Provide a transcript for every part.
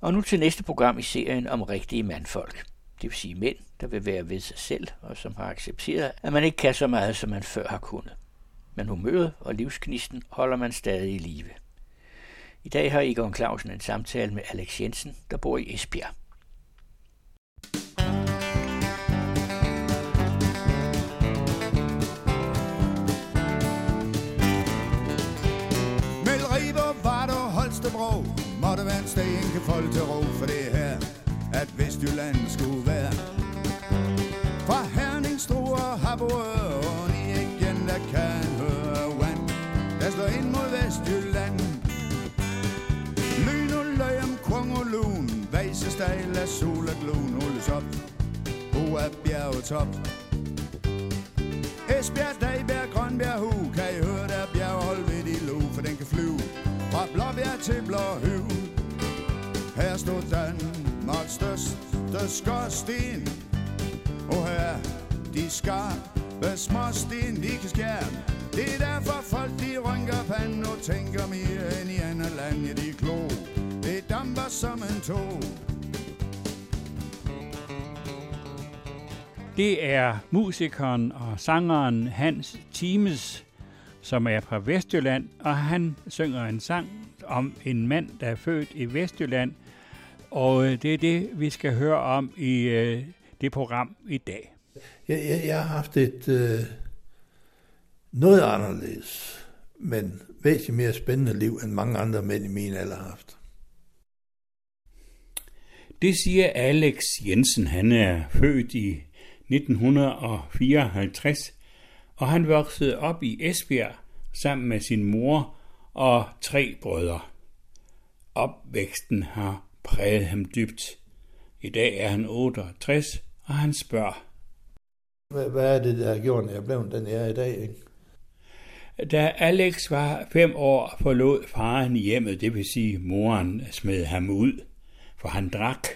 Og nu til næste program i serien om rigtige mandfolk. Det vil sige mænd, der vil være ved sig selv, og som har accepteret, at man ikke kan så meget, som man før har kunnet. Men humøret og livsknisten holder man stadig i live. I dag har Egon Clausen en samtale med Alex Jensen, der bor i Esbjerg. Holstebro var der Holstebro sted, en kan folk til ro For det her, at Vestjylland skulle være Fra Herning, Struer, Harboøre Og i igen, der kan høre vand Der slår ind mod Vestjylland Lyn og løg om kvong og lun Vase af sol og glun holdes op, Bo ho er top. Esbjerg, Dagbjerg, Grønbjerg, Hu Kan I høre der bjerg, hold ved de lo For den kan flyve fra Blåbjerg til Blåhøv der stod Danmarks største skorsten, og her de skarpe småsten, de kan skære. Det er derfor folk de rynker panden og tænker mere end i andre lande, de klo. Det damper som en tog. Det er musikeren og sangeren Hans Times, som er fra Vestjylland, og han synger en sang om en mand, der er født i Vestjylland, og øh, det er det, vi skal høre om i øh, det program i dag. Jeg, jeg, jeg har haft et øh, noget anderledes, men væsentligt mere spændende liv, end mange andre mænd i min alder har haft. Det siger Alex Jensen. Han er født i 1954 og han voksede op i Esbjerg sammen med sin mor og tre brødre. Opvæksten har præget ham dybt. I dag er han 68, og han spørger. Hvad, hvad er det, der har gjort, at jeg blev den, jeg er i dag? Ikke? Da Alex var fem år, forlod faren hjemmet, det vil sige, moren smed ham ud, for han drak.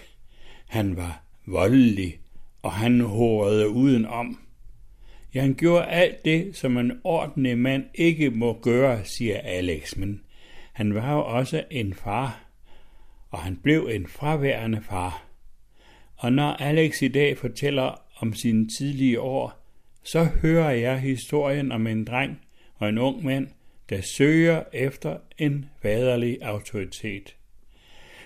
Han var voldelig, og han hårede udenom. Ja, han gjorde alt det, som en ordentlig mand ikke må gøre, siger Alex, men han var jo også en far, og han blev en fraværende far. Og når Alex i dag fortæller om sine tidlige år, så hører jeg historien om en dreng og en ung mand, der søger efter en faderlig autoritet.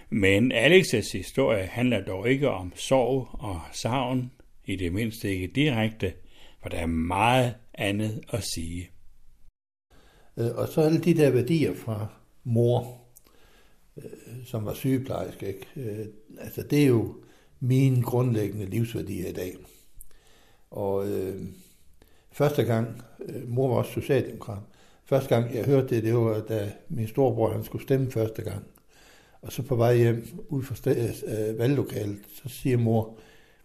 Men Alexes historie handler dog ikke om sorg og savn, i det mindste ikke direkte – for der er meget andet at sige. Øh, og så alle de der værdier fra mor, Øh, som var sygeplejerske, ikke? Øh, altså det er jo mine grundlæggende livsværdier i dag. Og øh, første gang, øh, mor var også socialdemokrat, første gang jeg hørte det, det var da min storebror han skulle stemme første gang. Og så på vej hjem ud fra øh, valglokalet, så siger mor,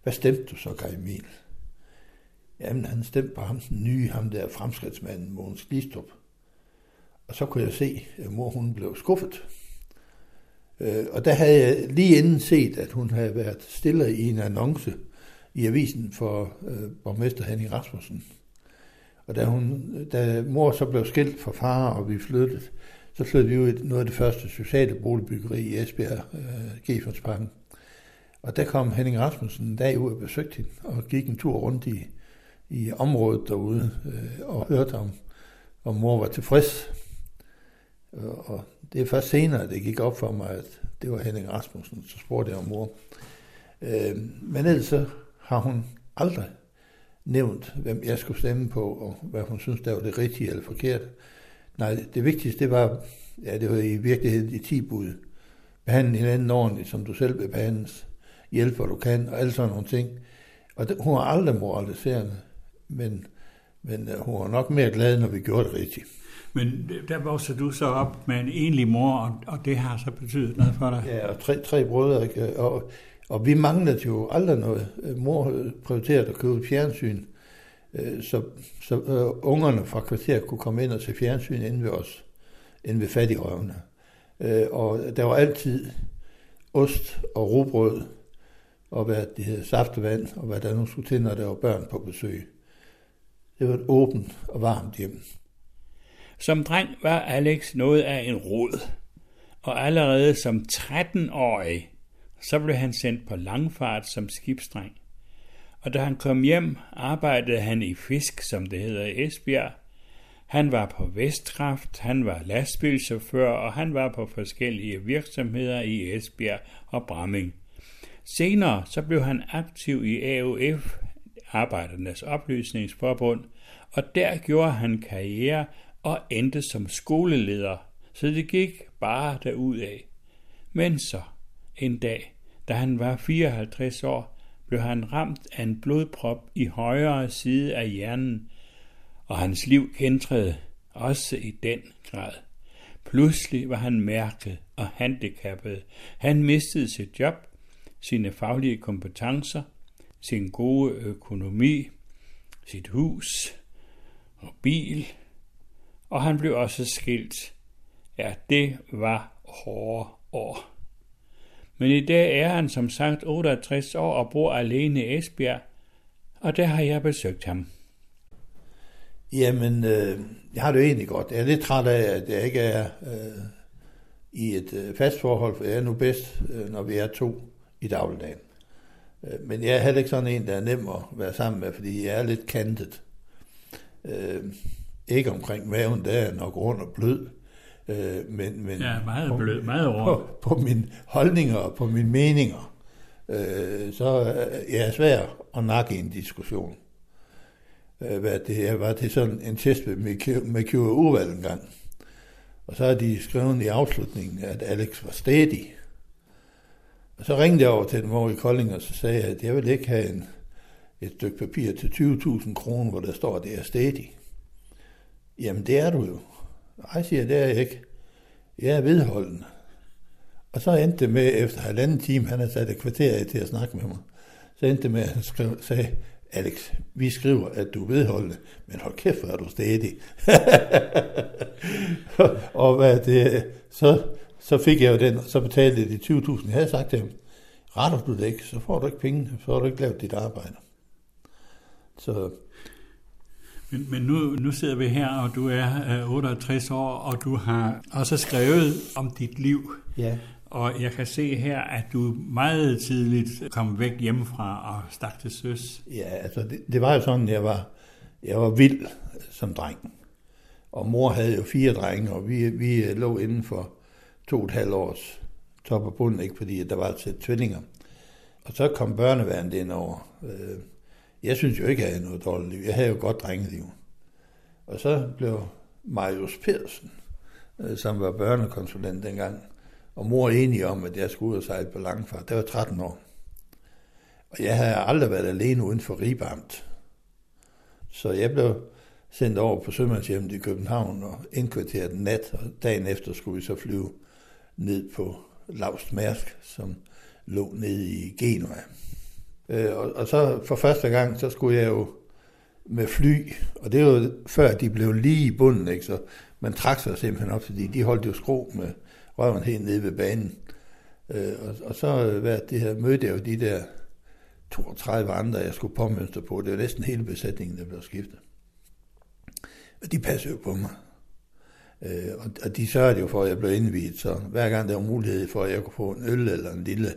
hvad stemte du så, Kai Emil? Jamen, han stemte på ham, den nye, ham der fremskridtsmanden, Mogens Glistrup. Og så kunne jeg se, at mor hun blev skuffet. Øh, og der havde jeg lige inden set, at hun havde været stiller i en annonce i avisen for øh, borgmester Henning Rasmussen. Og da, hun, da mor så blev skilt fra far, og vi flyttede, så flyttede vi ud i noget af det første sociale boligbyggeri i Esbjerg, øh, Gefondsparken. Og der kom Henning Rasmussen en dag ud og besøgte hende, og gik en tur rundt i, i området derude øh, og hørte om, om mor var tilfreds. Øh, og det er først senere, det gik op for mig, at det var Henning Rasmussen, så spurgte jeg om mor. Øh, men ellers så har hun aldrig nævnt, hvem jeg skulle stemme på, og hvad hun synes, der var det rigtige eller forkerte. Nej, det vigtigste, det var, ja, det var i virkeligheden de 10 bud. Behandle hinanden ordentligt, som du selv vil behandles. Hjælp, hvor du kan, og alle sådan nogle ting. Og det, hun var aldrig moraliserende men, men øh, hun var nok mere glad, når vi gjorde det rigtigt. Men der voksede du så op med en enlig mor, og, og det har så betydet noget for dig? Ja, og tre, tre brødre, ikke? Og, og vi manglede jo aldrig noget. Mor prioriterede at købe fjernsyn, øh, så, så øh, ungerne fra kvarteret kunne komme ind og se fjernsyn inde ved os, inde ved fattigrøvene. Øh, og der var altid ost og rugbrød, og hvad det hedder, saftevand, og hvad der nu skulle til, når der var børn på besøg. Det var et åbent og varmt hjem. Som dreng var Alex noget af en rod, og allerede som 13-årig Så blev han sendt på langfart som skibsdreng. Og da han kom hjem, arbejdede han i fisk, som det hedder i Esbjerg. Han var på Vestkraft, han var lastbilchauffør, og han var på forskellige virksomheder i Esbjerg og Bramming. Senere så blev han aktiv i AOF, Arbejdernes Oplysningsforbund, og der gjorde han karriere og endte som skoleleder, så det gik bare af. Men så, en dag, da han var 54 år, blev han ramt af en blodprop i højre side af hjernen, og hans liv kendtrede også i den grad. Pludselig var han mærket og handicappet. Han mistede sit job, sine faglige kompetencer, sin gode økonomi, sit hus og bil, og han blev også skilt. Ja, det var hårde år. Men i dag er han som sagt 68 år og bor alene i Esbjerg, og der har jeg besøgt ham. Jamen, øh, jeg har det jo egentlig godt. Jeg er lidt træt af, at jeg ikke er øh, i et øh, fast forhold, for jeg er nu bedst, øh, når vi er to i dagligdagen. Øh, men jeg er heller ikke sådan en, der er nem at være sammen med, fordi jeg er lidt kantet. Øh, ikke omkring maven, der er nok rundt og blød. Øh, men, men ja, meget blød, meget over. På, på mine holdninger og på mine meninger. Øh, så øh, jeg er svær at nakke i en diskussion. Øh, hvad det, jeg var til sådan en test med Mercure Urval en gang. Og så har de skrevet i afslutningen, at Alex var stedig. Og så ringede jeg over til dem over i Kolding, og så sagde jeg, at jeg vil ikke have en, et stykke papir til 20.000 kroner, hvor der står, at det er stedig. Jamen, det er du jo. Nej, siger det er jeg ikke. Jeg er vedholdende. Og så endte det med, efter halvanden time, han havde sat et kvarter af til at snakke med mig, så endte det med, at han skrev, sagde, Alex, vi skriver, at du er vedholdende, men hold kæft, hvor er du stedig. og hvad det, så, så fik jeg jo den, og så betalte jeg de 20.000. Jeg havde sagt til ham, retter du det ikke, så får du ikke penge, så får du ikke lavet dit arbejde. Så men, men nu, nu sidder vi her, og du er øh, 68 år, og du har også skrevet om dit liv. Ja. Og jeg kan se her, at du meget tidligt kom væk hjemmefra og stak til søs. Ja, altså det, det var jo sådan, jeg var, jeg var vild som dreng. Og mor havde jo fire drenge, og vi, vi lå inden for to og et halvt års top og bund, ikke fordi der var et sæt tvillinger. Og så kom børneværnet ind over. Øh, jeg synes jo ikke, at jeg havde noget dårligt liv. Jeg havde jo godt drengeliv. Og så blev Marius Pedersen, øh, som var børnekonsulent dengang, og mor enige om, at jeg skulle ud og sejle på langfart. Det var 13 år. Og jeg havde aldrig været alene uden for Ribamt. Så jeg blev sendt over på Sømandshjemmet i København og indkvarteret nat, og dagen efter skulle vi så flyve ned på Lavst Mærsk, som lå nede i Genua. Øh, og, og så for første gang, så skulle jeg jo med fly, og det var jo før de blev lige i bunden, ikke? så man trak sig simpelthen op, fordi de holdt jo skro med røven helt nede ved banen. Øh, og, og så øh, hvad, det her, mødte jeg jo de der 32 andre, jeg skulle påmønstre på. Det var næsten hele besætningen, der blev skiftet. Og de passede jo på mig. Øh, og, og de sørgede jo for, at jeg blev indviet, så hver gang der var mulighed for, at jeg kunne få en øl eller en lille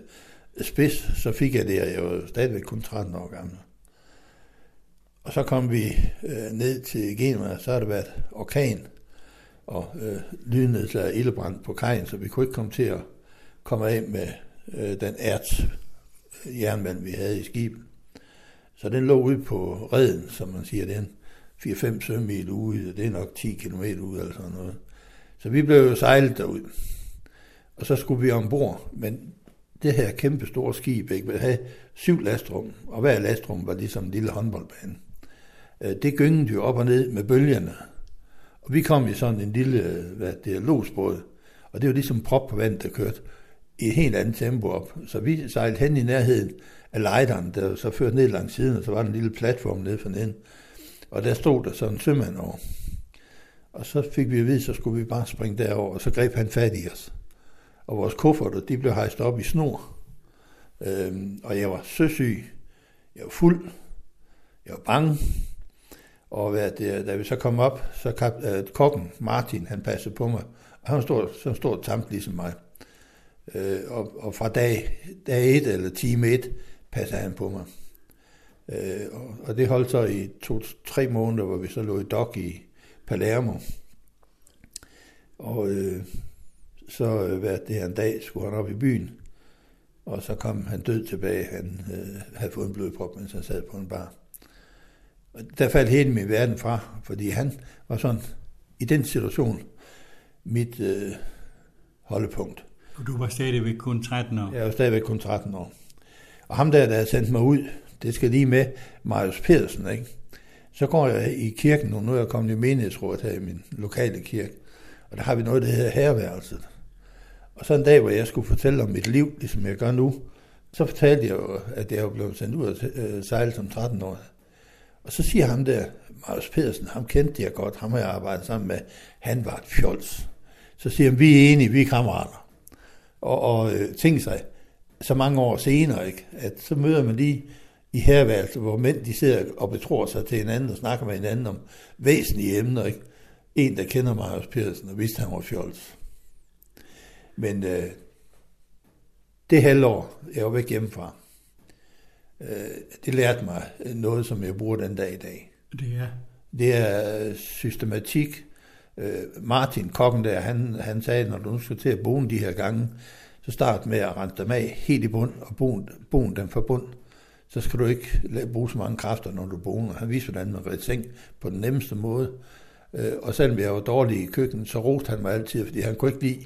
spids, så fik jeg det, og jeg var stadigvæk kun 13 år gammel. Og så kom vi øh, ned til Genua, så har det været orkan og øh, lynnedslag og ildebrand på kajen, så vi kunne ikke komme til at komme af med øh, den ært øh, jernmand, vi havde i skibet. Så den lå ude på redden, som man siger, den 4-5 sømil ude, det er nok 10 km ude eller sådan noget. Så vi blev jo sejlet derud. Og så skulle vi ombord, men det her kæmpe store skib ikke, ville have syv lastrum, og hver lastrum var ligesom en lille håndboldbane. Øh, det gyngede jo op og ned med bølgerne. Og vi kom i sådan en lille hvad det er, losbåd, og det var ligesom prop på vandet, der kørte i et helt andet tempo op. Så vi sejlede hen i nærheden af lejderen, der så førte ned langs siden, og så var der en lille platform nede for neden. Og der stod der sådan en sømand over. Og så fik vi at vide, så skulle vi bare springe derover, og så greb han fat i os og vores kufferter, de blev hejst op i snor. Øhm, og jeg var søsyg, jeg var fuld, jeg var bange, og hvad det, da vi så kom op, så kap, øh, kokken Martin, han passede på mig, og han stod så stor tamt ligesom mig. Øh, og, og fra dag, dag 1 eller time 1 passede han på mig. Øh, og, og det holdt så i to-tre måneder, hvor vi så lå i dok i Palermo. Og øh, så øh, hvad det her en dag skulle han op i byen, og så kom han død tilbage. Han øh, havde fået en blodprop, mens han sad på en bar. Og der faldt hele min verden fra, fordi han var sådan, i den situation, mit øh, holdepunkt. Og du var stadigvæk kun 13 år? Jeg var stadigvæk kun 13 år. Og ham der, der havde sendt mig ud, det skal lige med Marius Pedersen, ikke? Så går jeg i kirken nu, nu er jeg kommet i menighedsrådet her i min lokale kirke, og der har vi noget, der hedder herværelset. Og så en dag, hvor jeg skulle fortælle om mit liv, ligesom jeg gør nu, så fortalte jeg jo, at jeg var blevet sendt ud og øh, sejle som 13 år. Og så siger ham der, Marius Pedersen, ham kendte jeg godt, ham har jeg arbejdet sammen med, han var et fjols. Så siger han, vi er enige, vi er kammerater. Og, og øh, tænk sig, så mange år senere, ikke, at så møder man lige i herværelse, hvor mænd de sidder og betror sig til hinanden og snakker med hinanden om væsentlige emner. Ikke? En, der kender Marius Pedersen og vidste, at han var fjols. Men øh, det halvår, jeg var væk hjemmefra, øh, det lærte mig noget, som jeg bruger den dag i dag. Det er? Det er systematik. Øh, Martin, kokken der, han, han sagde, når du nu skal til at bruge de her gange, så start med at rense dem af helt i bund og bogen dem for bund. Så skal du ikke bruge så mange kræfter, når du boner. Han viste, hvordan man redde seng på den nemmeste måde. Øh, og selvom jeg var dårlig i køkkenet, så roste han mig altid, fordi han kunne ikke lide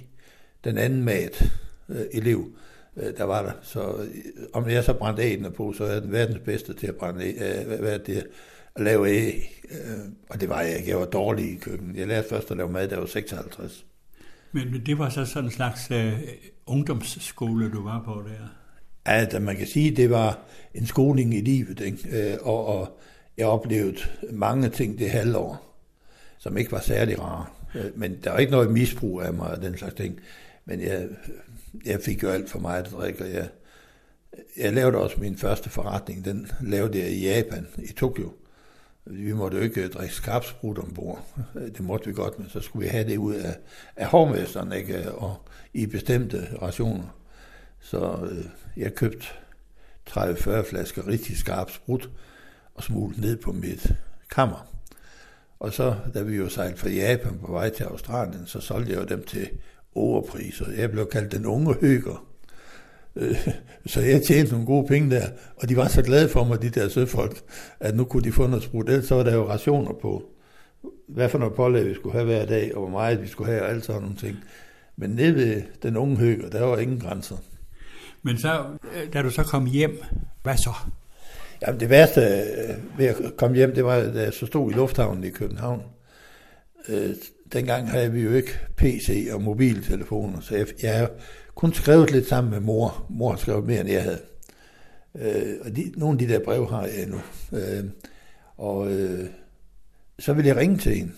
den anden mat øh, elev, øh, der var der. Så om jeg så brændte æggene på, så er den verdens bedste til at brænde æg, hvad det, at lave æg. Og det var jeg ikke. Jeg var dårlig i køkkenet. Jeg lærte først at lave mad, da jeg var 56. Men det var så sådan en slags uh, ungdomsskole, du var på der? At man kan sige, det var en skoling i livet, ikke? Og, og jeg oplevede mange ting det halvår, som ikke var særlig rare. Men der var ikke noget misbrug af mig og den slags ting. Men jeg, jeg fik jo alt for meget at drikke, og jeg, jeg lavede også min første forretning, den lavede jeg i Japan, i Tokyo. Vi måtte jo ikke øh, drikke skarpsprut ombord. Det måtte vi godt, men så skulle vi have det ud af, af hårmesteren, ikke? og i bestemte rationer. Så øh, jeg købte 30-40 flasker rigtig skarp sprut og smuglet ned på mit kammer. Og så, da vi jo sejlede fra Japan på vej til Australien, så solgte jeg jo dem til overpriser. Jeg blev kaldt den unge høger. Øh, så jeg tjente nogle gode penge der, og de var så glade for mig, de der søfolk, at nu kunne de få noget sprut. Ellers så var der jo rationer på, hvad for noget pålæg vi skulle have hver dag, og hvor meget vi skulle have, og alt sådan nogle ting. Men nede ved den unge høger, der var ingen grænser. Men så, øh, da du så kom hjem, hvad så? Jamen det værste øh, ved at komme hjem, det var, da jeg så stod i lufthavnen i København. Dengang havde vi jo ikke PC og mobiltelefoner, så jeg, jeg har kun skrevet lidt sammen med mor. Mor har skrevet mere, end jeg havde. Øh, og de, nogle af de der brev har jeg endnu. Øh, og øh, så ville jeg ringe til hende.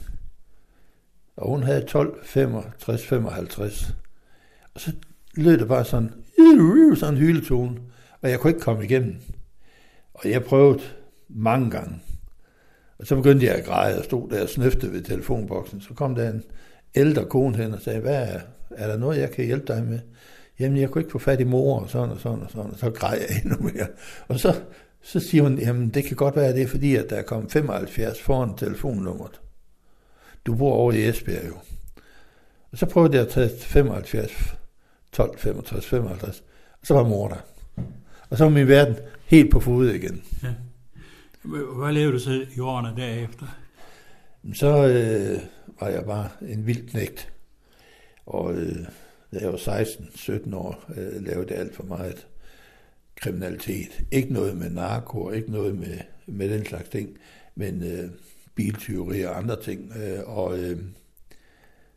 Og hun havde 12, 65, 55. Og så lød det bare sådan, sådan en hyletone, og jeg kunne ikke komme igennem. Og jeg prøvede mange gange. Og så begyndte jeg at græde og stod der og snøftede ved telefonboksen. Så kom der en ældre kone hen og sagde, hvad er, er der noget, jeg kan hjælpe dig med? Jamen, jeg kunne ikke få fat i mor, og sådan og sådan og sådan. Og så græd jeg endnu mere. Og så, så siger hun, jamen, det kan godt være, det er fordi, at der er kommet 75 foran telefonnummeret. Du bor over i Esbjerg jo. Og så prøvede jeg at tage 75, 12, 65, 55. Og så var mor der. Og så var min verden helt på fod igen. Ja. Hvad lavede du så i årene derefter? Så øh, var jeg bare en vild knægt. Og øh, da jeg var 16-17 år, øh, lavede jeg alt for meget kriminalitet. Ikke noget med narko, ikke noget med, med den slags ting, men øh, biltyveri og andre ting. Øh, og, øh,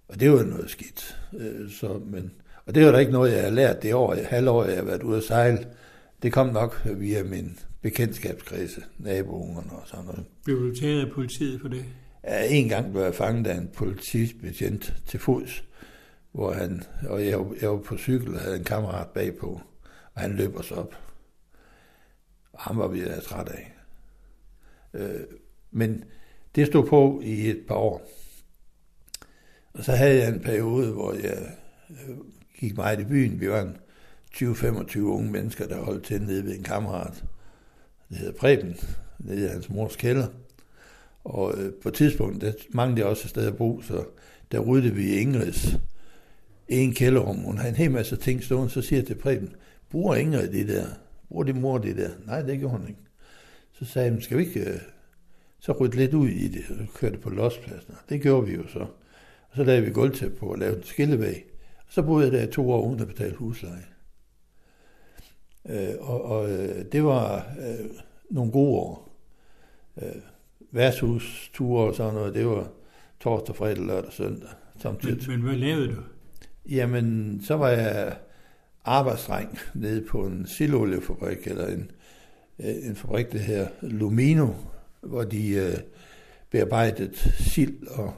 og det var noget skidt. Øh, så, men, og det var der ikke noget, jeg har lært det år, halvår, jeg har været ude at sejle. Det kom nok via min bekendtskabskredse, naboungerne og sådan noget. Blev du taget af politiet for det? Ja, en gang blev jeg fanget af en politibetjent til fods, hvor han, og jeg, jeg var på cykel og havde en kammerat bagpå, og han løb os op. Og ham var vi da træt af. Øh, men det stod på i et par år. Og så havde jeg en periode, hvor jeg øh, gik meget i byen. Vi var en 20-25 unge mennesker, der holdt til nede ved en kammerat. Det hedder Preben, nede i hans mors kælder. Og øh, på et tidspunkt, der manglede jeg også et sted at bo, så der ryddede vi Ingrids en kælderrum. Hun havde en hel masse ting stående, så siger jeg til Preben, bruger Ingrid det der? Bruger din mor det der? Nej, det gjorde hun ikke. Så sagde jeg, skal vi ikke øh, så rydde lidt ud i det, og kørte på lospladsen. Det gjorde vi jo så. Og så lavede vi gulvtæppe på og lavede en skillevæg. Og så boede jeg der to år uden at betale husleje. Øh, og og øh, det var øh, nogle gode år. Øh, værtshusture og sådan noget, det var torsdag, fredag, lørdag, søndag. Samtidig. Men, men hvad lavede du? Jamen, så var jeg arbejdsdreng nede på en siloliefabrik, eller en, øh, en fabrik, det her Lumino, hvor de øh, bearbejdede sild og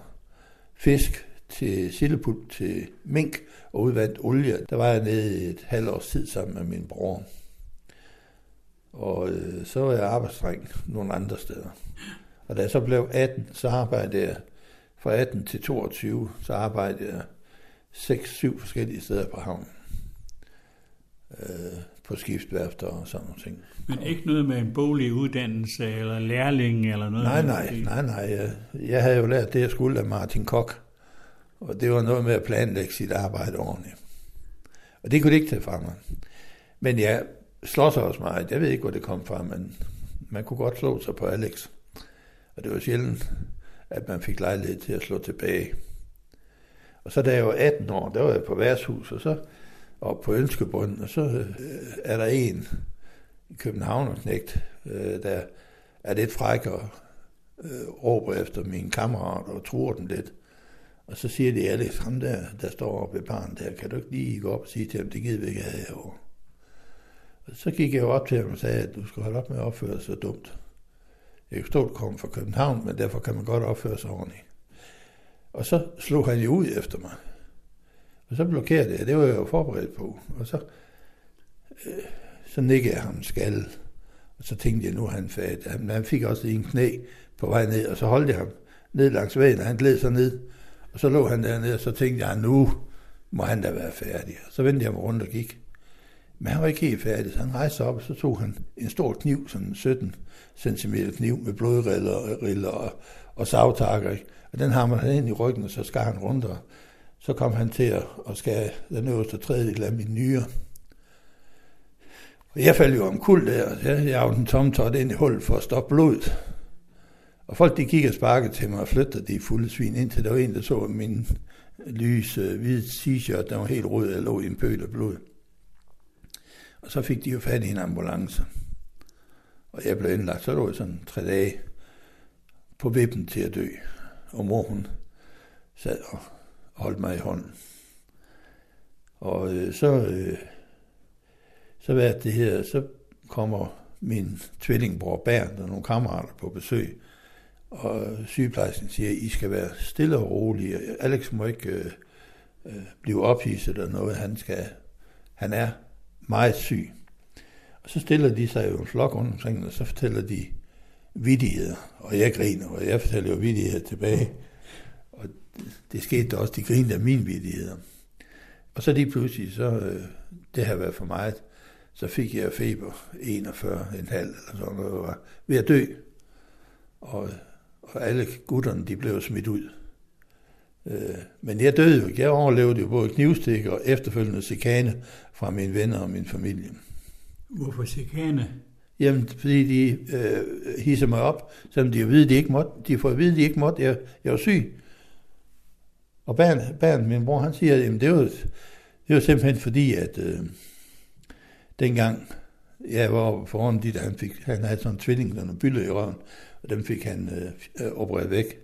fisk til sildepult til mink og udvandt olie. Der var jeg nede et halvt års tid sammen med min bror. Og øh, så var jeg arbejdsdreng nogle andre steder. Og da jeg så blev 18, så arbejdede jeg fra 18 til 22, så arbejdede jeg 6-7 forskellige steder på havnen. Øh, på skibsværfter og sådan nogle ting. Men ikke noget med en bolig uddannelse eller lærling eller noget? Nej, nej, nej, nej. Jeg, havde jo lært det, jeg skulle af Martin Kok. Og det var noget med at planlægge sit arbejde ordentligt. Og det kunne det ikke tage fra mig. Men jeg slår sig også meget. Jeg ved ikke, hvor det kom fra, men man kunne godt slå sig på Alex. Og det var sjældent, at man fik lejlighed til at slå tilbage. Og så da jeg var 18 år, der var jeg på værtshus, og så op på Ønskebunden, og så øh, er der en i København, knægt, øh, der er lidt fræk og øh, råber efter min kammerat og tror den lidt. Og så siger de, Alex, ham der, der står oppe ved barn der, kan du ikke lige gå op og sige til ham, det gider vi ikke have herovre. Og så gik jeg jo op til ham og sagde, at du skal holde op med at opføre dig så dumt. Jeg kan forstå, at du kommer fra København, men derfor kan man godt opføre sig ordentligt. Og så slog han jo ud efter mig. Og så blokerede jeg, det var jeg jo forberedt på. Og så, øh, så nikkede jeg ham skal. Og så tænkte jeg, nu er han fat. Han, han fik også en knæ på vej ned, og så holdt jeg ham ned langs vejen, og han gled sig ned. Og så lå han dernede, og så tænkte jeg, nu må han da være færdig. Og så vendte jeg mig rundt og gik. Men han var ikke helt færdig, så han rejste op, og så tog han en stor kniv, sådan en 17 cm kniv med blodriller øh, og, og savtakker. Og den har han ind i ryggen, og så skar han rundt, og så kom han til at, at skære den øverste tredjedel af min nyre. Og jeg faldt jo omkuld der, og jeg jeg den tomtot ind i hullet for at stoppe blodet. Og folk de gik og sparkede til mig og flyttede de fulde svin, indtil der var en, der så min lys øh, hvide t-shirt, der var helt rød og lå i en pøl af blod. Og så fik de jo fat i en ambulance. Og jeg blev indlagt, så lå jeg sådan tre dage på vippen til at dø. Og mor hun sad og holdt mig i hånden. Og øh, så, øh, så var det her, så kommer min tvillingbror Bernd og nogle kammerater på besøg, og sygeplejersken siger, at I skal være stille og rolige. Alex må ikke øh, øh, blive ophidset eller noget. Han, skal, han er meget syg. Og så stiller de sig jo en flok rundt omkring, og så fortæller de vidigheder. Og jeg griner, og jeg fortæller jo vidigheder tilbage. Og det skete også, de grinede af mine vidigheder. Og så lige pludselig, så øh, det har været for meget, så fik jeg feber 41,5 eller sådan noget, var ved at dø. Og, og alle gutterne, de blev smidt ud. Øh, men jeg døde jo ikke. Jeg overlevede jo både knivstik og efterfølgende sikane fra mine venner og min familie. Hvorfor sikane? Jamen, fordi de øh, hisser mig op, selvom de, ved, de, ikke måtte, de får at vide, de ikke måtte. Jeg, jeg var syg. Og Bernd, Bernd, min bror, han siger, at det var, det var simpelthen fordi, at øh, dengang jeg var oppe foran de der, han, fik, han havde sådan en tvilling, der bylle i røven, og dem fik han øh, øh, opereret væk.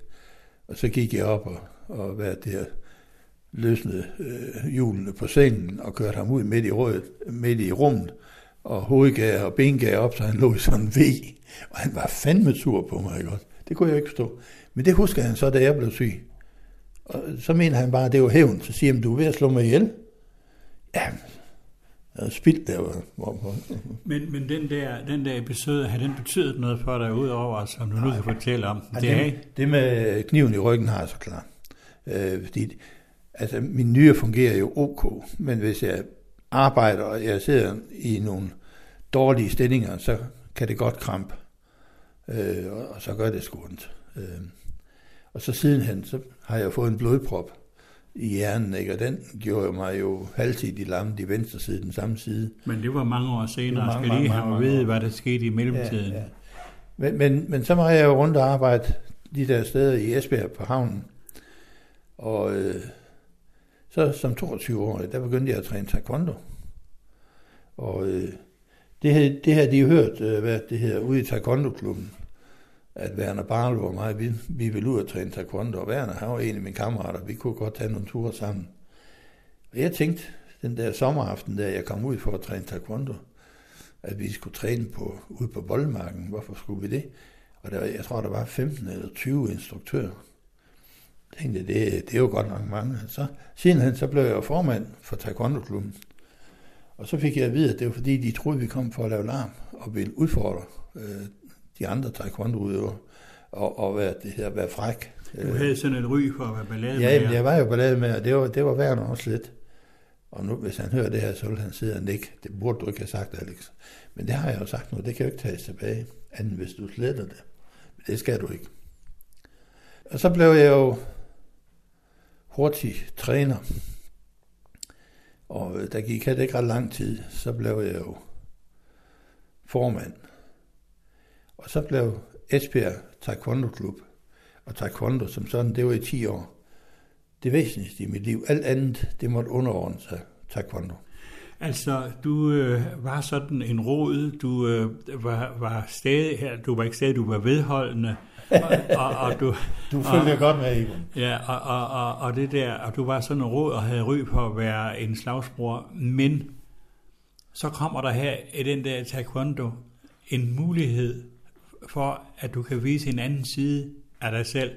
Og så gik jeg op og, og hvad det her, løsnede øh, hjulene på sengen og kørte ham ud midt i, rødet, midt i rummet, og hovedgager og bengager op, så han lå i sådan en V. Og han var fandme sur på mig, ikke også? Det kunne jeg ikke forstå. Men det husker han så, da jeg blev syg. Og så mener han bare, at det var hævn. Så siger han, du er ved at slå mig ihjel. Ja, spildt der. Men, men den, der, den der episode, har den betydet noget for dig, udover, som du nu kan fortælle om? Det, det, det med kniven i ryggen har jeg så klart. Øh, fordi altså min nyre fungerer jo ok, men hvis jeg arbejder, og jeg sidder i nogle dårlige stillinger, så kan det godt krampe. Øh, og, og så gør det sgu ondt. Øh, og så sidenhen, så har jeg fået en blodprop i hjernen, ikke? og den gjorde mig jo halvtidig lammet i venstre side, den samme side. Men det var mange år senere. mange, Skal lige mange, have mange at vide, år. hvad der skete i mellemtiden? Ja, ja. Men, men, men så var jeg jo rundt og arbejde de der steder i Esbjerg på havnen. Og øh, så som 22-årig, der begyndte jeg at træne taekwondo. Og øh, det, havde, det havde de hørt, øh, hvad det hedder, ude i taekwondo-klubben. At Werner Barlow og mig, vi, vi ville ud og træne taekwondo. Og Werner, han var en af mine kammerater, vi kunne godt tage nogle ture sammen. Og jeg tænkte, den der sommeraften, der jeg kom ud for at træne taekwondo, at vi skulle træne på, ude på boldmarken. Hvorfor skulle vi det? Og der, jeg tror, der var 15 eller 20 instruktører. Jeg tænkte, det, det er jo godt nok mange. Så sidenhen så blev jeg formand for taekwondo-klubben. Og så fik jeg at vide, at det var fordi, de troede, vi kom for at lave larm og ville udfordre øh, de andre taekwondo-udøvere og, og være, det her, være fræk. Du havde sådan et ry for at være ballade Ja, men jeg var jo ballade med, og det var, det var værd også lidt. Og nu, hvis han hører det her, så vil han sidde og nikke. Det burde du ikke have sagt, Alex. Men det har jeg jo sagt nu, det kan jo ikke tages tilbage, anden hvis du sletter det. Men det skal du ikke. Og så blev jeg jo hurtig træner. Og øh, der gik heller ikke ret lang tid, så blev jeg jo formand. Og så blev Esbjerg Taekwondo Klub og taekwondo som sådan, det var i 10 år. Det væsentligste i mit liv. Alt andet, det måtte underordne sig taekwondo. Altså, du øh, var sådan en rod, du øh, var, var stadig her, du var ikke stadig, du var vedholdende, og, og, og du, Du følger godt med, Ivan. ja, og, og, og, og det der, og du var sådan en rod og havde ry på at være en slagsbror, men så kommer der her i den der taekwondo en mulighed for, at du kan vise en anden side af dig selv,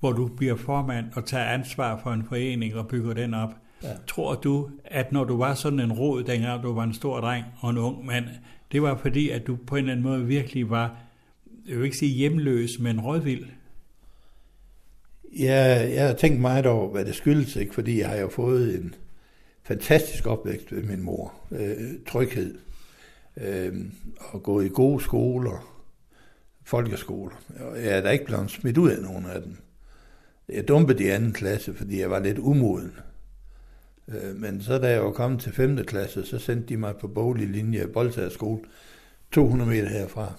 hvor du bliver formand og tager ansvar for en forening og bygger den op. Ja. Tror du, at når du var sådan en rod, dengang du var en stor dreng og en ung mand, det var fordi, at du på en eller anden måde virkelig var, jeg vil ikke sige hjemløs, men rådvild? Ja, jeg har tænkt meget over, hvad det skyldes, ikke? fordi jeg har jo fået en fantastisk opvækst ved min mor. Øh, tryghed. Øh, og gået i gode skoler. Folkeskoler. Og jeg er da ikke blevet smidt ud af nogen af dem. Jeg dumpede i anden klasse, fordi jeg var lidt umoden. Øh, men så da jeg var kommet til 5. klasse, så sendte de mig på boglig linje i Boldsager skole, 200 meter herfra.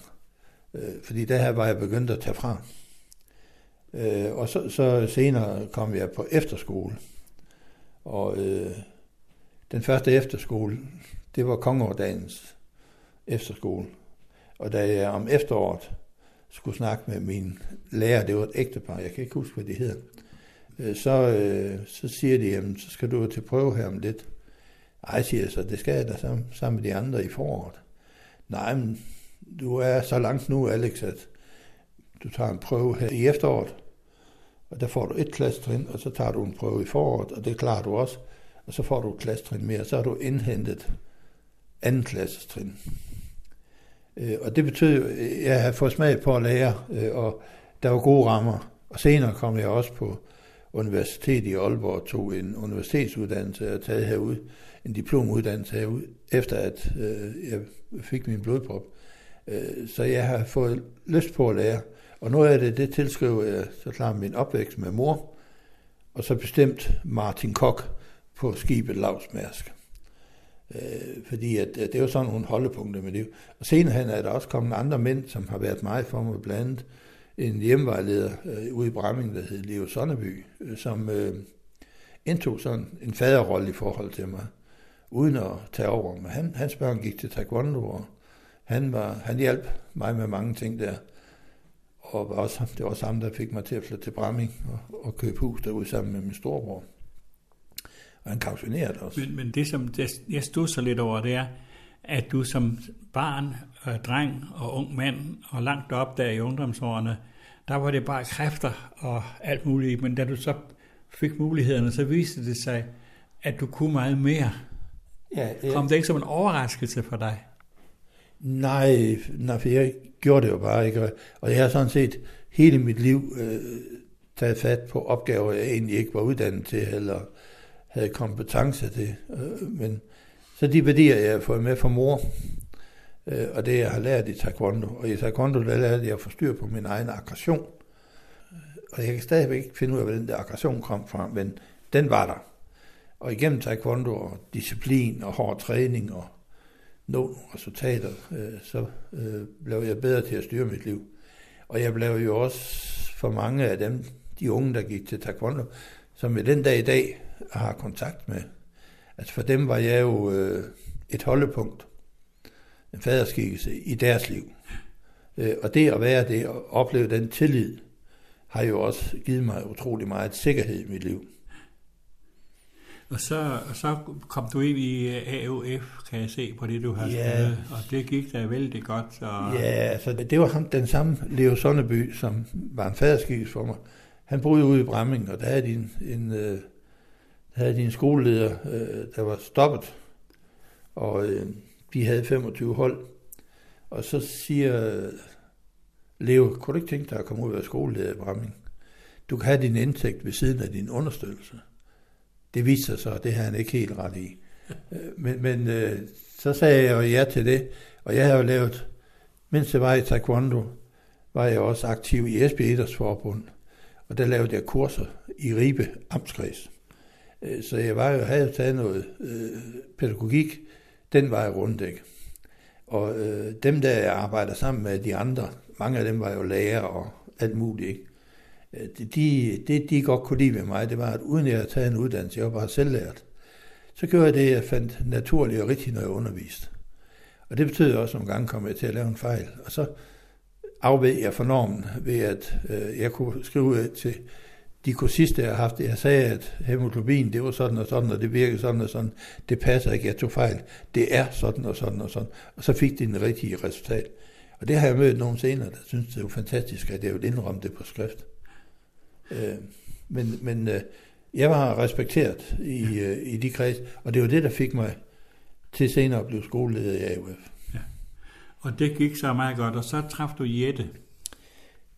Øh, fordi der her var jeg begyndt at tage fra. Øh, og så, så senere kom jeg på efterskole. Og øh, den første efterskole, det var Kongårdagens efterskole. Og da jeg om efteråret skulle snakke med min lærer, det var et ægtepar, jeg kan ikke huske, hvad de hedder, øh, så, øh, så siger de, jamen, så skal du jo til prøve her om lidt. Ej, siger jeg så, det skal jeg da sammen, sammen med de andre i foråret. Nej, men du er så langt nu, Alex, at du tager en prøve her i efteråret, og der får du et klassetrin, og så tager du en prøve i foråret, og det klarer du også, og så får du et klassetrin mere, så har du indhentet anden klassetrin. Øh, Og det betød at jeg har fået smag på at lære, øh, og der var gode rammer. Og senere kom jeg også på universitet i Aalborg og tog en universitetsuddannelse og taget herud, en diplomuddannelse herud, efter at øh, jeg fik min blodprop. Øh, så jeg har fået lyst på at lære. Og noget af det, det tilskriver jeg så klart min opvækst med mor, og så bestemt Martin Kok på skibet Lavsmærsk. Øh, fordi at, at det er jo sådan nogle holdepunkter med det. Og senere hen er der også kommet andre mænd, som har været meget for mig, blandt andet en hjemmevejleder øh, ude i Bramming, der hed Leo Sonneby, øh, som øh, indtog sådan en faderrolle i forhold til mig, uden at tage over. Men han, hans børn gik til taekwondo, og han, var, han hjalp mig med mange ting der. Og var også, det var også ham, der fik mig til at flytte til Bramming og, og købe hus derude sammen med min storebror. Og han kautionerede også. Men, men det, som jeg stod så lidt over, det er, at du som barn, øh, dreng og ung mand, og langt op der i ungdomsårene, der var det bare kræfter og alt muligt, men da du så fik mulighederne, så viste det sig, at du kunne meget mere. Ja, Kom det ikke som en overraskelse for dig? Nej, nej, for jeg gjorde det jo bare ikke. Og- Og jeg har sådan set hele mit liv øh, taget fat på opgaver, jeg egentlig ikke var uddannet til, eller havde kompetencer til. Øh, men så de værdier, jeg har fået med fra mor, øh, og det, jeg har lært i taekwondo. Og i taekwondo, der lærte jeg at få styr på min egen aggression. Og jeg kan stadigvæk ikke finde ud af, hvor den der aggression kom fra, men den var der. Og igennem taekwondo og disciplin og hård træning og nå resultater, øh, så øh, blev jeg bedre til at styre mit liv. Og jeg blev jo også for mange af dem, de unge, der gik til taekwondo, som i den dag i dag har kontakt med. Altså for dem var jeg jo øh, et holdepunkt, en faderskikkelse i deres liv. Øh, og det at være det og opleve den tillid, har jo også givet mig utrolig meget sikkerhed i mit liv. Og så, så kom du ind i AOF, kan jeg se på det, du har ja. skrevet, og det gik da vældig godt. Og... Ja, altså det var ham, den samme Leo Sonneby, som var en faderskikkelse for mig. Han boede ude i Bramming, og der havde de en, en, øh, havde de en skoleleder, øh, der var stoppet, og øh, de havde 25 hold. Og så siger øh, Leo, kunne du ikke tænke dig at komme ud og være skoleleder i Bramming? Du kan have din indtægt ved siden af din understøttelse. Det viste sig så, at det havde han ikke helt ret i. Øh, men, men øh, så sagde jeg jo ja til det, og jeg har jo lavet, mens jeg var i taekwondo, var jeg også aktiv i Esbjerg Idrætsforbund, og der lavede jeg kurser i Ribe Amtskreds. Øh, så jeg var jo, havde taget noget øh, pædagogik, den var jeg rundt, ikke? Og øh, dem, der jeg arbejder sammen med, de andre, mange af dem var jo lærer og alt muligt, ikke? Øh, det, de, det, de godt kunne lide ved mig, det var, at uden jeg havde taget en uddannelse, jeg var bare selvlært, så gjorde jeg det, jeg fandt naturligt og rigtigt, når jeg underviste. Og det betød også, at nogle gange kom jeg til at lave en fejl. Og så afved jeg for normen ved, at øh, jeg kunne skrive til de kursister, jeg har haft. Jeg sagde, at hemoglobin, det var sådan og sådan, og det virkede sådan og sådan. Det passer ikke, jeg tog fejl. Det er sådan og sådan og sådan. Og så fik de den rigtige resultat. Og det har jeg mødt nogen senere, der synes, det er fantastisk, at jeg vil indrømme det på skrift. Øh, men men øh, jeg var respekteret i, øh, i de kreds, og det var det, der fik mig til senere at blive skoleleder i AUF. Ja. Og det gik så meget godt, og så traf du Jette.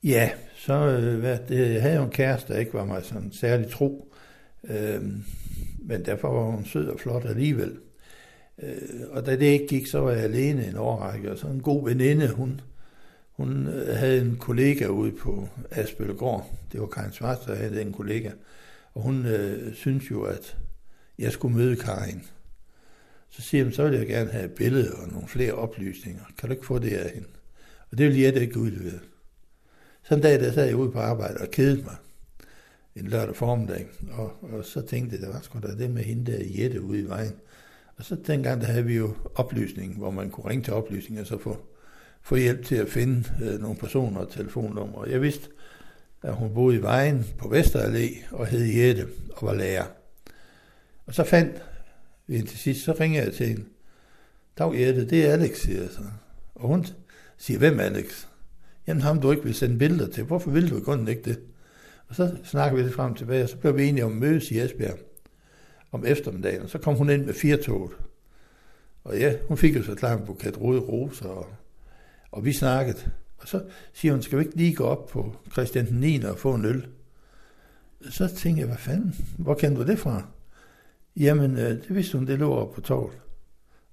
Ja, så øh, hvad, det, jeg havde jo en kæreste, der ikke var mig sådan særlig tro, øh, men derfor var hun sød og flot alligevel. Øh, og da det ikke gik, så var jeg alene en årrække, og så en god veninde, hun, hun øh, havde en kollega ude på Asbøllegård, det var Karin Svart, der havde en kollega, og hun øh, synes jo, at jeg skulle møde Karin. Så siger hun, så vil jeg gerne have et billede og nogle flere oplysninger. Kan du ikke få det af hende? Og det vil jeg ikke udlevere. Så en dag, der sad jeg ude på arbejde og kedede mig en lørdag formiddag, og, og så tænkte jeg, der var sgu da det med hende der Jette ude i vejen. Og så dengang, der havde vi jo oplysning, hvor man kunne ringe til oplysning og så få, få hjælp til at finde øh, nogle personer og telefonnumre. Og jeg vidste, at hun boede i vejen på Vesterallé og hed Jette og var lærer. Og så fandt vi hende til sidst, så ringer jeg til hende. Dag Jette, det er Alex, siger jeg så. Og hun siger, hvem Alex? Jamen ham du ikke vil sende billeder til. Hvorfor vil du i grunden ikke det? Og så snakker vi lidt frem og tilbage, og så blev vi enige om at mødes i Esbjerg om eftermiddagen. Og så kom hun ind med fire tog. Og ja, hun fik jo så klart en buket røde roser, og, og vi snakkede. Og så siger hun, skal vi ikke lige gå op på Christian 9. og få en øl? Så tænkte jeg, hvad fanden, hvor kender du det fra? Jamen, øh, det vidste hun, det lå op på torvet.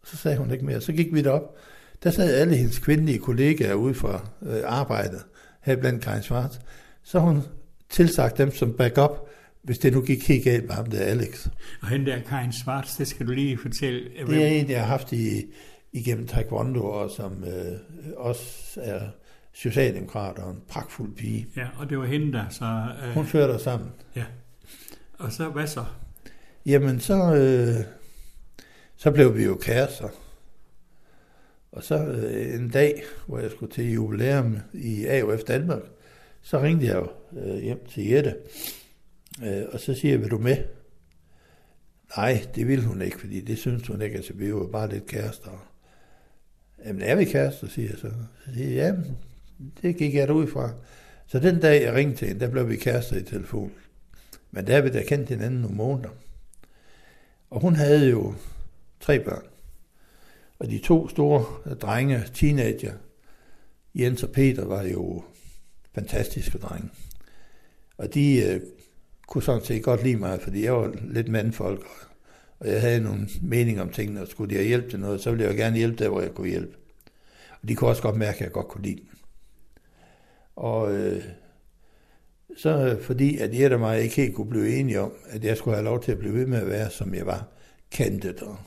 Og så sagde hun ikke mere. Så gik vi derop. Der sad alle hendes kvindelige kollegaer ude fra øh, arbejdet, her blandt Karin Svart. Så hun tilsagt dem som backup, hvis det nu gik helt galt med ham der Alex. Og hende der Karin Svarts, det skal du lige fortælle. Det er en, jeg har haft i, igennem taekwondo, og som øh, også er socialdemokrat og en pragtfuld pige. Ja, og det var hende der, så... Øh, Hun førte os sammen. Ja. Og så, hvad så? Jamen, så, øh, så blev vi jo kærester. Og så øh, en dag, hvor jeg skulle til jubilæum i AOF Danmark, så ringte jeg jo øh, hjem til Jette, øh, og så siger jeg, vil du med? Nej, det ville hun ikke, fordi det synes hun ikke, altså vi var bare lidt kærester. Jamen er vi kærester, siger jeg så. Så siger jeg, jamen, det gik jeg da ud fra. Så den dag, jeg ringte til hende, der blev vi kærester i telefon. Men der har vi da kendt hinanden nogle måneder. Og hun havde jo tre børn. Og de to store øh, drenge, teenager, Jens og Peter, var jo fantastiske drenge. Og de øh, kunne sådan set godt lide mig, fordi jeg var lidt mandfolk, og jeg havde nogle meninger om tingene, og skulle de have hjælp til noget, så ville jeg jo gerne hjælpe der, hvor jeg kunne hjælpe. Og de kunne også godt mærke, at jeg godt kunne lide dem. Og øh, så fordi, at jeg og mig ikke helt kunne blive enige om, at jeg skulle have lov til at blive ved med at være, som jeg var, kendte og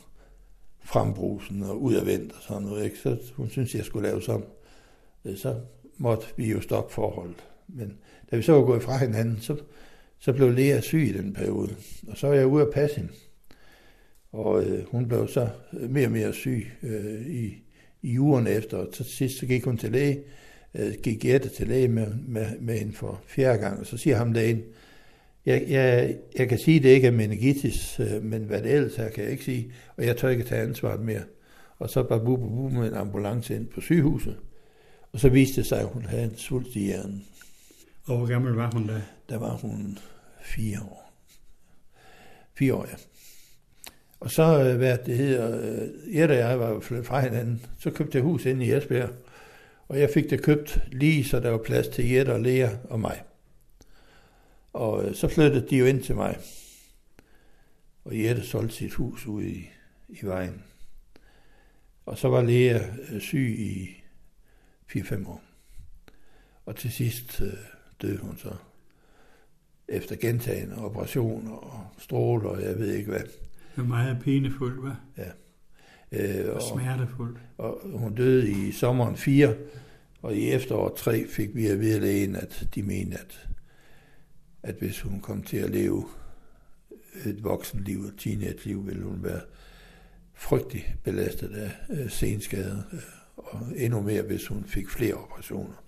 frembrusen og udadvendt og sådan noget, ikke? så hun synes, jeg skulle lave som. Øh, så måtte vi jo stoppe forholdet. Men da vi så var gået fra hinanden, så, så blev Lea syg i den periode. Og så var jeg ude at passe hende. Og øh, hun blev så mere og mere syg øh, i, i ugerne efter. Og til sidst så gik hun til læge, øh, gik Jette til læge med, med, med hende for fjerde gang. Og så siger ham lægen, jeg, jeg, jeg kan sige, at det ikke er meningitis, øh, men hvad det ellers er, kan jeg ikke sige. Og jeg tør ikke tage ansvaret mere. Og så bare bu, bu, bu med en ambulance ind på sygehuset. Og så viste det sig, at hun havde en svulst i hjernen. Og hvor gammel var hun da? Der var hun fire år. Fire år, ja. Og så, øh, hvad det hedder, øh, Jette og jeg var flyttet fra hinanden. Så købte jeg hus inde i Esbjerg. Og jeg fik det købt lige, så der var plads til Jette og Lea og mig. Og øh, så flyttede de jo ind til mig. Og Jette solgte sit hus ude i, i vejen. Og så var Lea syg i 4-5 år. Og til sidst øh, døde hun så efter gentagende operationer og stråler, og jeg ved ikke hvad. Det var meget pinefuldt, hva'? Ja. Øh, og, og smertefuldt. Og hun døde i sommeren 4, og i efteråret 3 fik vi at vide lægen, at de mente, at, at hvis hun kom til at leve et voksenliv og teenage-liv, ville hun være frygtelig belastet af øh, senskader, øh, og endnu mere, hvis hun fik flere operationer.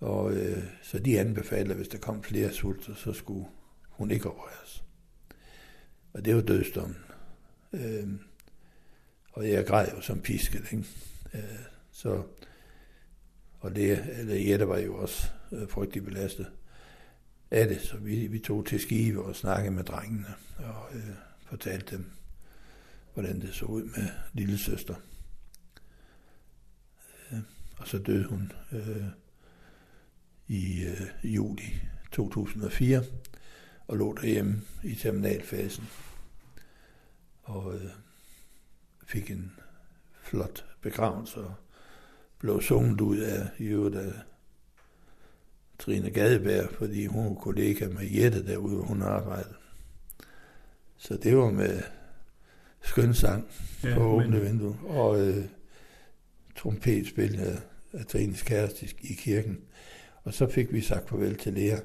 Og øh, så de anbefalede, at hvis der kom flere sulter, så skulle hun ikke opereres. Og det var dødsdommen. Øh, og jeg græd jo som pisket, ikke? Øh, så, og det, eller Jette var jo også øh, frygtelig belastet af det, så vi, vi tog til Skive og snakkede med drengene og øh, fortalte dem, hvordan det så ud med lille søster. Øh, og så døde hun øh, i øh, juli 2004 og lå derhjemme i terminalfasen og øh, fik en flot begravelse og blev sunget ud af i øvrigt af Trine Gadeberg, fordi hun var kollega med Jette derude, hun arbejdede. Så det var med skøn sang ja, på åbne men... vindue, og øh, trompetspil af, af Trines kæreste i kirken. Og så fik vi sagt farvel til Lea.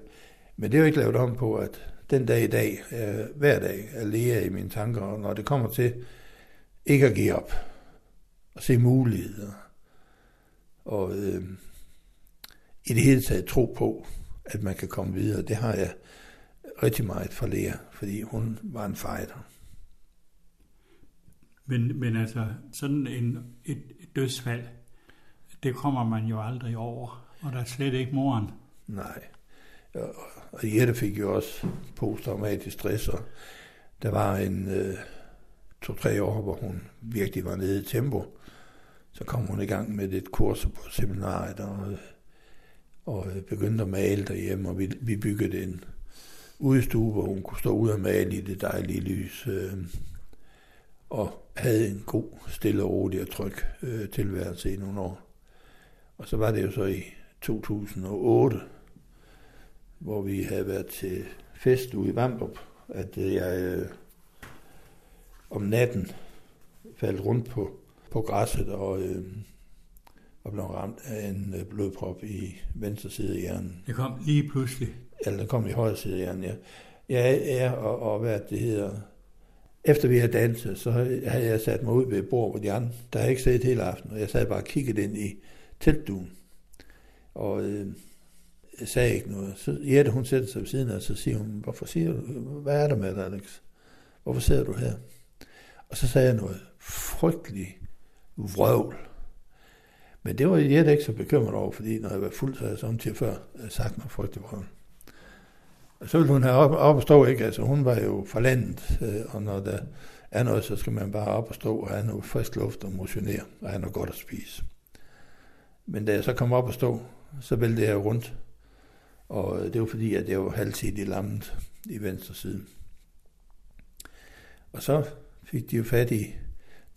Men det er jo ikke lavet om på, at den dag i dag, øh, hver dag, er Lea i mine tanker, og når det kommer til ikke at give op, og se muligheder, og øh, i det hele taget tro på, at man kan komme videre, det har jeg rigtig meget for Lea, fordi hun var en fighter. Men, men altså, sådan en, et, et dødsfald, det kommer man jo aldrig over, og der er slet ikke moren. Nej, og, og Jette fik jo også posttraumatisk stress, og der var en øh, to-tre år, hvor hun virkelig var nede i tempo. Så kom hun i gang med et kurs på seminaret, og, og begyndte at male derhjemme, og vi, vi byggede en udstue, hvor hun kunne stå ud og male i det dejlige lys. Øh, og havde en god, stille og rolig og tryg øh, tilværelse i nogle år. Og så var det jo så i 2008, hvor vi havde været til fest ude i Vamdrup, at øh, jeg øh, om natten faldt rundt på, på græsset og, øh, og blev ramt af en øh, blodprop i venstre side af hjernen. Det kom lige pludselig? Eller det kom i højre side af hjernen, ja. Jeg er, og, og hvad det hedder, efter vi havde danset, så havde jeg sat mig ud ved et bord, hvor de andre, der havde ikke set hele aftenen, og jeg sad bare og kiggede ind i teltduen. Og øh, jeg sagde ikke noget. Så Jette, hun sætter sig ved siden af, og så siger hun, hvorfor siger du, hvad er der med dig, Alex? Hvorfor sidder du her? Og så sagde jeg noget frygteligt vrøvl. Men det var jeg Jette ikke så bekymret over, fordi når jeg var fuld, så havde jeg samtidig før øh, sagt mig frygteligt vrøvl. Og så ville hun have op, op og stå, ikke? Altså hun var jo for landet, øh, og når der er noget, så skal man bare op og stå og have noget frisk luft og motionere, og have noget godt at spise. Men da jeg så kom op og stå, så væltede jeg rundt, Og øh, det var fordi, at jeg var halvtid i lammet i venstre side. Og så fik de jo fat i,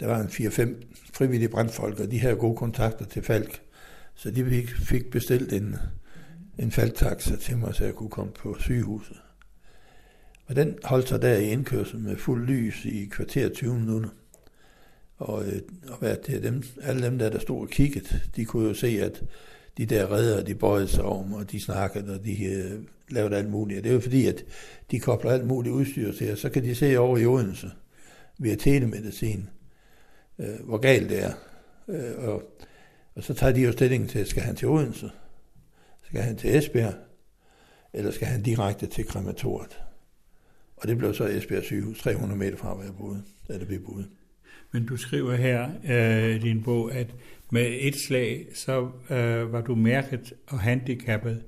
der var en 4-5 frivillige brandfolk, og de havde gode kontakter til Falk. Så de fik, fik bestilt en, en falktaxa til mig, så jeg kunne komme på sygehuset. Og den holdt sig der i indkørsel med fuld lys i kvarter 20 minutter. Og, øh, og hvad det, dem, alle dem der, der stod og kiggede, de kunne jo se, at de der redder, de bøjede sig om, og de snakkede, og de øh, lavede alt muligt. Og det er jo fordi, at de kobler alt muligt udstyr til, og så kan de se over i Odense via telemedicin, øh, hvor galt det er. Øh, og, og så tager de jo stilling til, skal han til Odense? Skal han til Esbjerg? Eller skal han direkte til krematoriet? Og det blev så Esbjerg sygehus, 300 meter fra, hvor jeg boede, da det blev boet. Men du skriver her øh, i din bog, at med et slag, så øh, var du mærket og handicappet,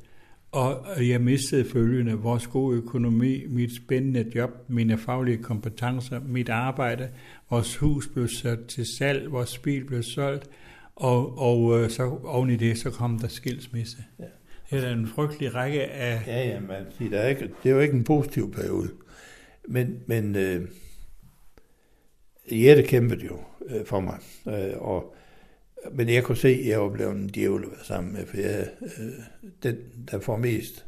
og jeg mistede følgende, vores gode økonomi, mit spændende job, mine faglige kompetencer, mit arbejde, vores hus blev sat til salg, vores bil blev solgt, og, og øh, så oven i det, så kom der skilsmisse. Ja. Det er en frygtelig række af... Ja, ja, man, der er ikke, det er jo ikke en positiv periode. Men, men øh, Jette kæmpede jo øh, for mig, øh, og men jeg kunne se, at jeg var blevet en djævel at være sammen med, for jeg, øh, den, der får mest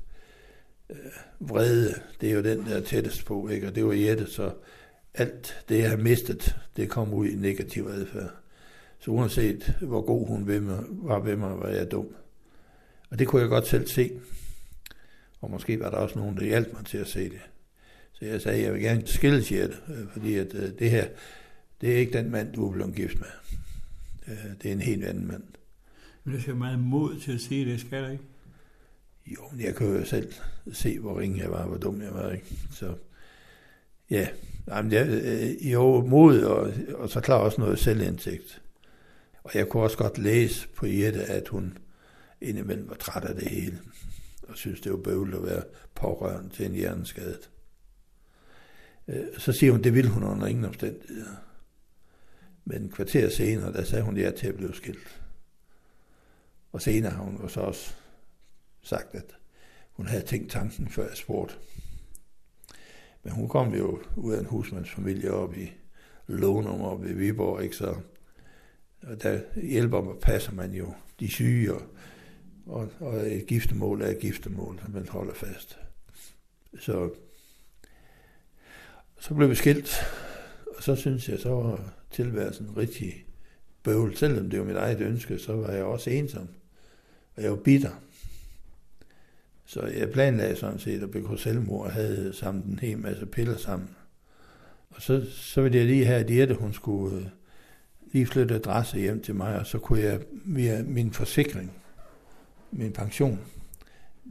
øh, vrede, det er jo den, der er tættest på, ikke? og det var Jette, så alt det, jeg har mistet, det kom ud i negativ adfærd. Så uanset hvor god hun ved mig, var ved mig, var jeg dum. Og det kunne jeg godt selv se. Og måske var der også nogen, der hjalp mig til at se det. Så jeg sagde, at jeg vil gerne skille Jette, øh, fordi at øh, det her, det er ikke den mand, du er blevet gift med. Øh, det er en helt anden mand. Men det skal meget mod til at sige det, skal det ikke? Jo, men jeg kan jo selv se, hvor ringe jeg var, hvor dum jeg var, ikke? Så ja, Jamen, jeg, øh, jo, mod og, og så klar også noget selvindsigt. Og jeg kunne også godt læse på Jette, at hun indimellem var træt af det hele, og synes, det var bøvlet at være pårørende til en hjerneskadet. Øh, så siger hun, det vil hun under ingen omstændigheder. Men en kvarter senere, der sagde hun ja til at blive skilt. Og senere har hun så også sagt, at hun havde tænkt tanken, før jeg spurgte. Men hun kom jo ud af en husmandsfamilie op i Lånum op i Viborg, ikke så? Og der hjælper og passer man jo de syge, og, og, og et giftemål er et giftemål, som man holder fast. Så, så blev vi skilt, og så synes jeg, så var tilværelsen rigtig bøvl. Selvom det var mit eget ønske, så var jeg også ensom. Og jeg var bitter. Så jeg planlagde sådan set at begå selvmord og havde samlet en hel masse piller sammen. Og så, så ville jeg lige have, at Jette, hun skulle øh, lige flytte adresse hjem til mig, og så kunne jeg via min forsikring, min pension,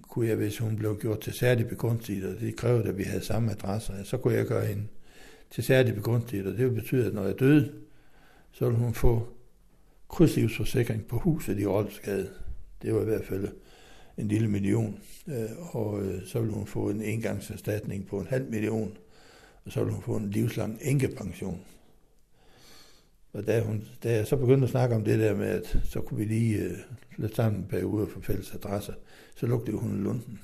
kunne jeg, hvis hun blev gjort til særlig begrundsigt, og det krævede, at vi havde samme adresse, så kunne jeg gøre hende til særlig begunstiget, og det vil betyde, at når jeg døde, så ville hun få krydslivsforsikring på huset i Rolfsgade. Det var i hvert fald en lille million, øh, og øh, så ville hun få en engangserstatning på en halv million, og så ville hun få en livslang enkepension. Og da, hun, da jeg så begyndte at snakke om det der med, at så kunne vi lige øh, uh, flytte sammen en periode for fælles adresser, så lugtede hun lunden.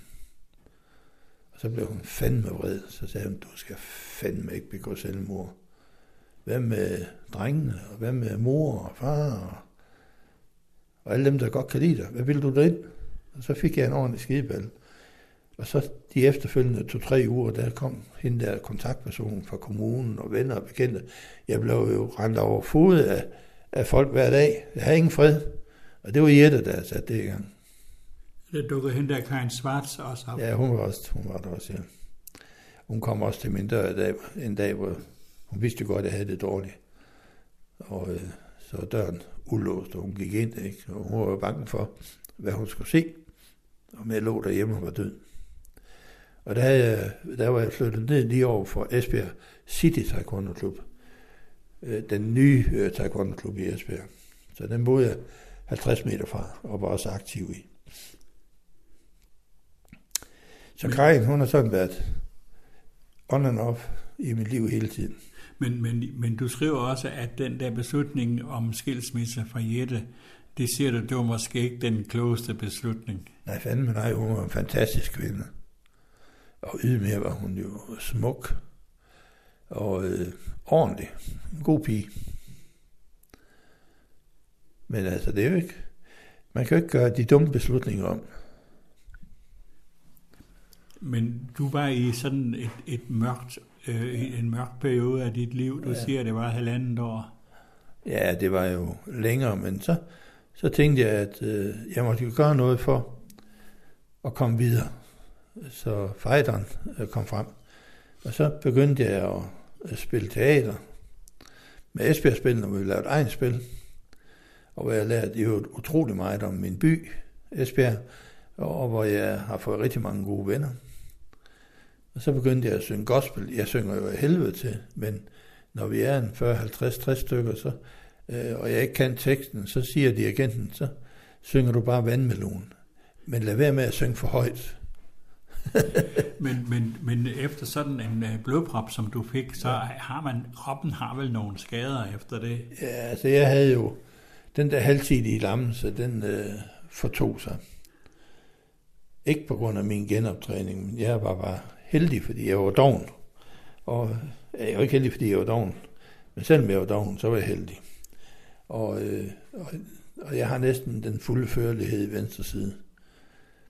Og så blev hun fandme vred. Så sagde hun, du skal fandme ikke begå selvmord. Hvad med drengene, og hvad med mor og far, og, og alle dem, der godt kan lide dig? Hvad vil du derind? Og så fik jeg en ordentlig skideball. Og så de efterfølgende to-tre uger, der kom hende der kontaktperson fra kommunen og venner og bekendte. Jeg blev jo rendt over fod af, af folk hver dag. Jeg havde ingen fred. Og det var Jette, der satte det i gang. Der dukkede hende der Karin Schwarz også op. Ja, hun var, også, hun var der også, ja. Hun kom også til min dør en dag, en dag hvor hun vidste godt, at jeg havde det dårligt. Og øh, så døren ulåst, og hun gik ind, ikke? og hun var bange for, hvad hun skulle se. Og jeg lå derhjemme og var død. Og der, havde jeg, der var jeg flyttet ned lige over for Esbjerg City Taekwondo Klub. Øh, den nye øh, Taekwondo Klub i Esbjerg. Så den boede jeg 50 meter fra, og var også aktiv i. Så Karin, hun har sådan været on and off i mit liv hele tiden. Men, men, men du skriver også, at den der beslutning om skilsmisse fra Jette, det siger du, det var måske ikke den klogeste beslutning. Nej, fandme nej, hun var en fantastisk kvinde. Og ydmyg var hun jo smuk og øh, ordentlig. En god pige. Men altså, det er jo ikke... Man kan jo ikke gøre de dumme beslutninger om. Men du var i sådan et, et mørkt, øh, en mørk periode af dit liv. Du ja. siger, at det var halvandet år. Ja, det var jo længere, men så, så tænkte jeg, at øh, jeg måtte jo gøre noget for at komme videre. Så fighteren øh, kom frem. Og så begyndte jeg at, at spille teater med Esbjerg-spillene, hvor vi lavede egen spil. Og hvor jeg lærte jo utrolig meget om min by, Esbjerg, og hvor jeg har fået rigtig mange gode venner. Og så begyndte jeg at synge gospel. Jeg synger jo af helvede til, men når vi er en 40, 50, 60 stykker, så, øh, og jeg ikke kan teksten, så siger dirigenten, så synger du bare vandmelon. Men lad være med at synge for højt. men, men, men efter sådan en uh, blodprop, som du fik, så har man, kroppen har vel nogle skader efter det? Ja, altså jeg havde jo den der halvtidige lammelse, den øh, fortog sig. Ikke på grund af min genoptræning, men jeg var bare heldig, fordi jeg var doven. Og jeg var ikke heldig, fordi jeg var doven. Men selvom jeg var doven, så var jeg heldig. Og, øh, og, og jeg har næsten den fulde førlighed i venstre side.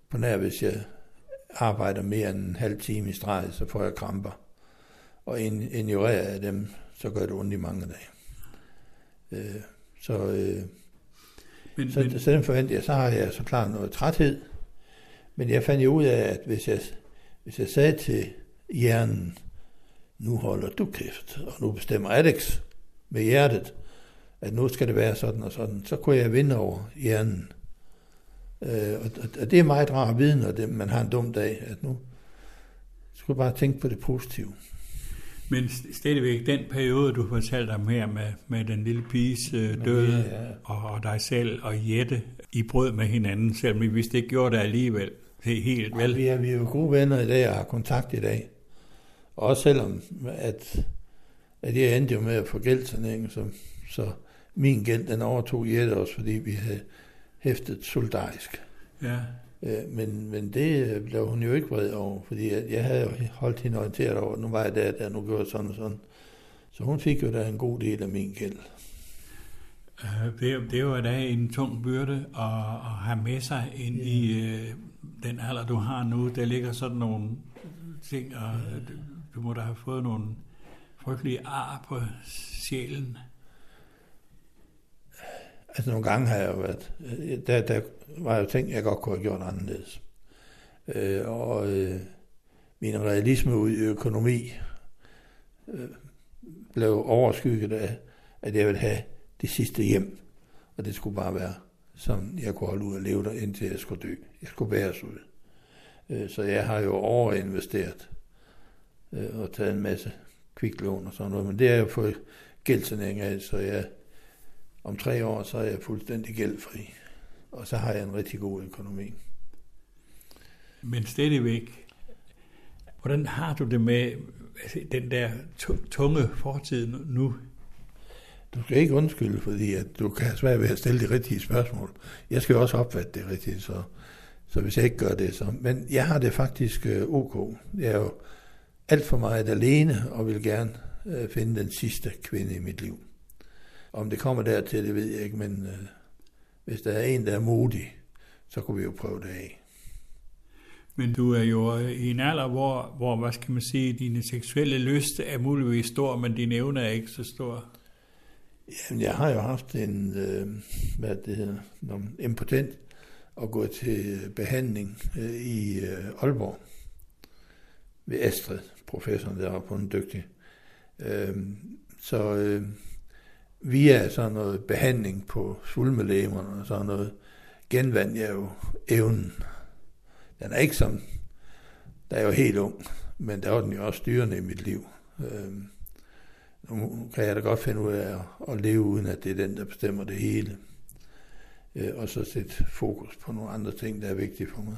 På nær, hvis jeg arbejder mere end en halv time i streg, så får jeg kramper. Og ignorerer jeg dem, så gør det ondt i mange dage. Øh, så, øh, men, så, men... så den forventer jeg, så har jeg så klart noget træthed. Men jeg fandt jo ud af, at hvis jeg, hvis jeg sagde til hjernen, nu holder du kæft, og nu bestemmer Alex med hjertet, at nu skal det være sådan og sådan, så kunne jeg vinde over hjernen. Øh, og, og det er meget rart at vide, når det, man har en dum dag, at nu skal bare tænke på det positive. Men stadigvæk den periode, du fortalte om her med, med den lille piges øh, død, ja, ja. Og, og dig selv og Jette, I brød med hinanden, selvom I vidste ikke gjorde det alligevel. Det er helt vel. Vi er, vi er jo gode venner i dag og har kontakt i dag. Også selvom, at, at jeg endte jo med at få gældsanering, så, så min gæld, den overtog Jette også, fordi vi havde hæftet solidarisk. Ja. Øh, men, men det blev hun jo ikke vred over, fordi jeg havde jo holdt hende orienteret over, nu var jeg der, der nu gjorde sådan og sådan. Så hun fik jo da en god del af min gæld. Øh, det, det var da en tung byrde at, at have med sig ind ja. i øh, den alder, du har nu. Der ligger sådan nogle ting, og ja. du må da have fået nogle frygtelige ar på sjælen. Altså nogle gange har jeg jo været, der, der var jo ting, jeg godt kunne have gjort anderledes. Øh, og øh, min realisme ud i økonomi øh, blev overskygget af, at jeg ville have det sidste hjem. Og det skulle bare være, som jeg kunne holde ud og leve der, indtil jeg skulle dø. Jeg skulle bæres ud. Øh, så jeg har jo overinvesteret øh, og taget en masse kviklån og sådan noget. Men det er jo fået gældsanering af, så jeg om tre år, så er jeg fuldstændig gældfri. Og så har jeg en rigtig god økonomi. Men stadigvæk, hvordan har du det med altså, den der tunge fortid nu? Du skal ikke undskylde, fordi at du kan have svært ved at stille de rigtige spørgsmål. Jeg skal jo også opfatte det rigtigt, så, så hvis jeg ikke gør det, så... Men jeg har det faktisk øh, ok. Jeg er jo alt for meget alene, og vil gerne øh, finde den sidste kvinde i mit liv. Om det kommer dertil, det ved jeg ikke, men øh, hvis der er en, der er modig, så kunne vi jo prøve det af. Men du er jo øh, i en alder, hvor, hvor hvad skal man sige, dine seksuelle lyst er muligvis stor, men dine evner er ikke så stor. Jamen, jeg har jo haft en, øh, hvad det hedder, en impotent og gået til behandling øh, i øh, Aalborg ved Astrid, professoren der var på en dygtig. Øh, så øh, via sådan noget behandling på svulmelæmerne og sådan noget, genvandt jeg jo evnen. Den er ikke som, der er jo helt ung, men der var den jo også styrende i mit liv. Øh, nu kan jeg da godt finde ud af at, leve uden, at det er den, der bestemmer det hele. Øh, og så sætte fokus på nogle andre ting, der er vigtige for mig.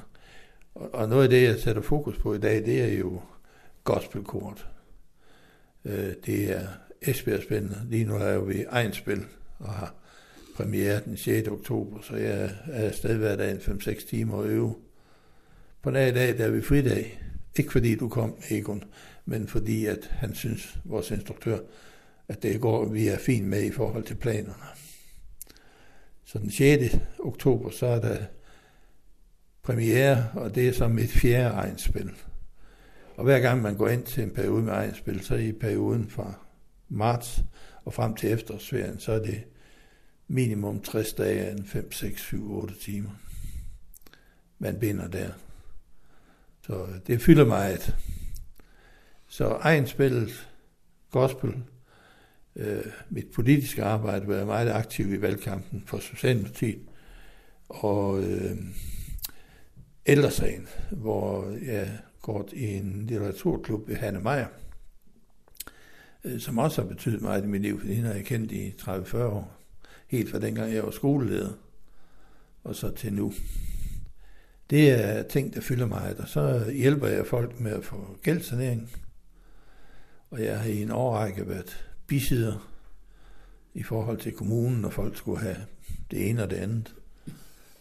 Og, og noget af det, jeg sætter fokus på i dag, det er jo gospelkort. Øh, det er Esbjerg spændende. Lige nu er vi Ejnspil og har premiere den 6. oktober, så jeg er afsted hver dag 5-6 timer og øve. På den dag, der er vi fridag. Ikke fordi du kom, Egon, men fordi at han synes, vores instruktør, at det går, vi er fint med i forhold til planerne. Så den 6. oktober, så er der premiere, og det er som et fjerde egenspil. Og hver gang man går ind til en periode med egenspil, så i perioden fra marts og frem til efterårsferien, så er det minimum 60 dage, en 5, 6, 7, 8 timer. Man binder der. Så det fylder meget. Så egenspillet, gospel, øh, mit politiske arbejde, var jeg meget aktiv i valgkampen for Socialdemokratiet, og øh, ældresagen, hvor jeg går i en litteraturklub ved Hanne Meier, øh, som også har betydet meget i mit liv, fordi hende har jeg kendt i 30-40 år, helt fra dengang jeg var skoleleder, og så til nu. Det er ting, der fylder mig, og så hjælper jeg folk med at få gældsanering, og jeg har i en årrække været bisider i forhold til kommunen, når folk skulle have det ene og det andet.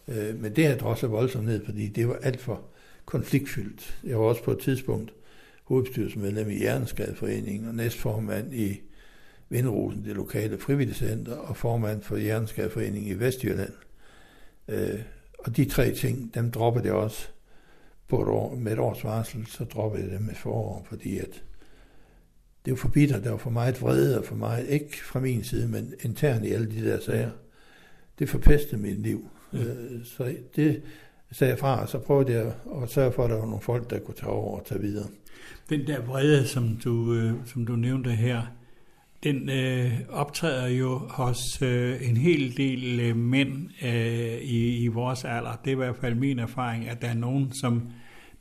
Øh, men det har drosset voldsomt ned, fordi det var alt for konfliktfyldt. Jeg var også på et tidspunkt hovedbestyrelsesmedlem i Hjerneskadeforeningen og næstformand i Vindrosen, det lokale frivilligcenter, og formand for Hjerneskadeforeningen i Vestjylland. Øh, og de tre ting, dem droppede jeg også på et år, med et års varsel, så droppede jeg dem med forår, fordi at det var for bitter, der var for meget vrede og for meget, ikke fra min side, men internt i alle de der sager. Det forpestede mit liv. Øh, så det sagde jeg fra, og så prøvede jeg at sørge for, at der var nogle folk, der kunne tage over og tage videre. Den der vrede, som du, øh, som du nævnte her, den øh, optræder jo hos øh, en hel del øh, mænd øh, i, i vores alder. Det er i hvert fald min erfaring, at der er nogen, som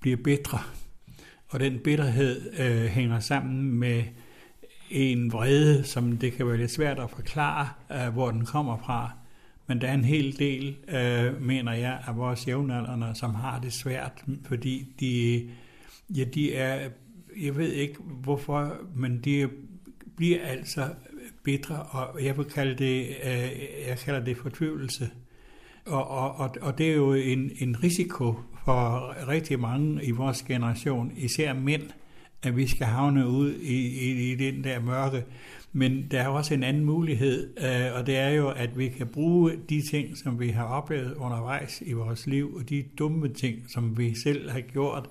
bliver bedre. Og den bitterhed øh, hænger sammen med en vrede, som det kan være lidt svært at forklare, øh, hvor den kommer fra. Men der er en hel del, øh, mener jeg, af vores jævnaldrende, som har det svært, fordi de, ja, de er, jeg ved ikke hvorfor, men de bliver altså bedre, og jeg vil kalde det, øh, jeg kalder det fortvivlelse. Og, og, og, og det er jo en, en risiko for rigtig mange i vores generation, især mænd, at vi skal havne ud i, i, i den der mørke. Men der er også en anden mulighed, øh, og det er jo, at vi kan bruge de ting, som vi har oplevet undervejs i vores liv, og de dumme ting, som vi selv har gjort,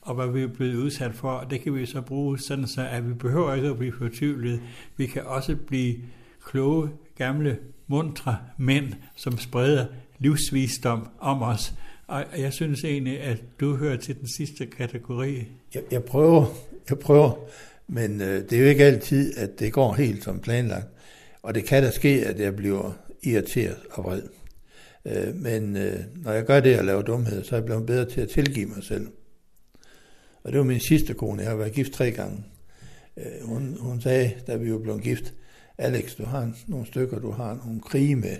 og hvad vi er blevet udsat for, det kan vi så bruge sådan, så at vi behøver ikke at blive fortvivlet. Vi kan også blive kloge, gamle, mundre mænd, som spreder livsvisdom om os. Og jeg synes egentlig, at du hører til den sidste kategori. Jeg, jeg prøver, jeg prøver, men øh, det er jo ikke altid, at det går helt som planlagt. Og det kan da ske, at jeg bliver irriteret og vred. Øh, men øh, når jeg gør det og laver dumheder, så er jeg blevet bedre til at tilgive mig selv. Og det var min sidste kone, jeg har været gift tre gange. Øh, hun, hun sagde, da vi var blevet gift, Alex, du har nogle stykker, du har nogle krige med,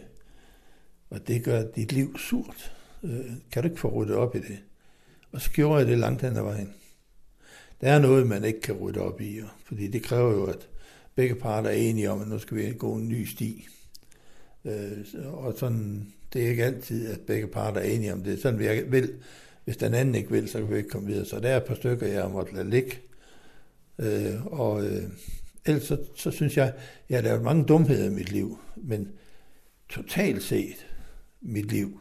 og det gør dit liv surt. Øh, kan du ikke få ryddet op i det? Og så gjorde jeg det langt hen ad vejen. Der er noget, man ikke kan rydde op i, fordi det kræver jo, at begge parter er enige om, at nu skal vi gå en ny sti. Øh, og sådan, det er ikke altid, at begge parter er enige om det. Sådan vi vil. Hvis den anden ikke vil, så kan vi ikke komme videre. Så der er et par stykker, jeg har måttet lade ligge. Øh, og øh, ellers så, så synes jeg, jeg har lavet mange dumheder i mit liv, men totalt set mit liv,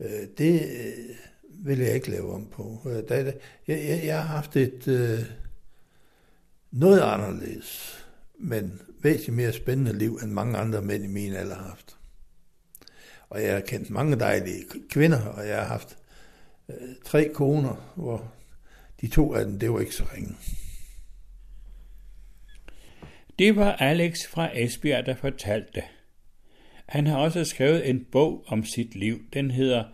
Øh, det øh, vil jeg ikke lave om på. Øh, der, jeg, jeg, jeg har haft et øh, noget anderledes, men væsentligt mere spændende liv, end mange andre mænd i min alder har haft. Og jeg har kendt mange dejlige kvinder, og jeg har haft øh, tre koner, hvor de to af dem, det var ikke så ringe. Det var Alex fra Esbjerg, der fortalte. Han har også skrevet en bog om sit liv. Den hedder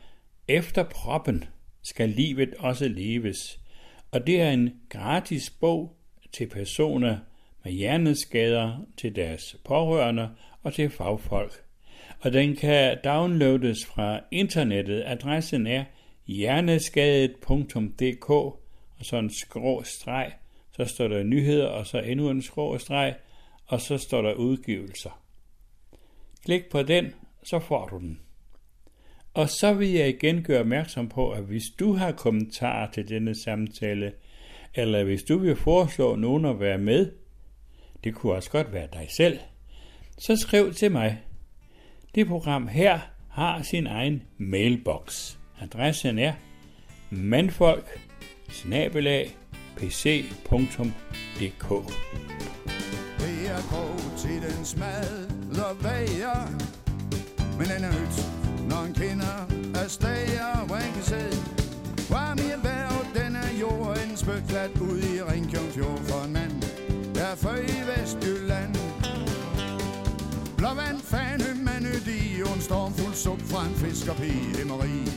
Efter proppen skal livet også leves. Og det er en gratis bog til personer med hjerneskader, til deres pårørende og til fagfolk. Og den kan downloades fra internettet. Adressen er hjerneskadet.dk og så en skrå streg. Så står der nyheder og så endnu en skrå streg og så står der udgivelser. Klik på den, så får du den. Og så vil jeg igen gøre opmærksom på, at hvis du har kommentarer til denne samtale, eller hvis du vil foreslå nogen at være med, det kunne også godt være dig selv, så skriv til mig. Det program her har sin egen mailbox. Adressen er mandfolk pc.dk jeg er til den smal bager. Men den er nyt, når en kender er stager Hvor han kan se Varm i erhverv, den er jorden Spøgklat ud i Ringkjønfjord For en mand, der er født i Vestjylland. Blåvand, fane, manødi Og en stormfuld sup fra en fiskerpige Emmerie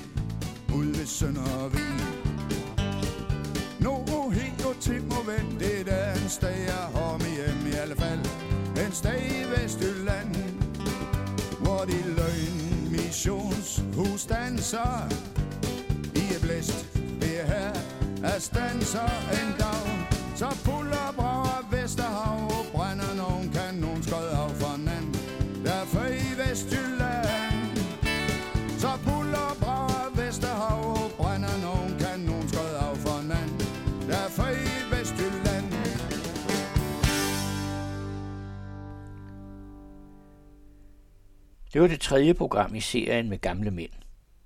Ud ved Søndervig. Nå, helt og til må vente Det er en stager jeg sted i Vestjylland Hvor de løgn missionshus danser I er blæst, ved her Er stanser en dag. Så puller brager Vesterhav Og brænder nogen kanonskød af fra Der er i Vestjylland. Det var det tredje program i serien med gamle mænd.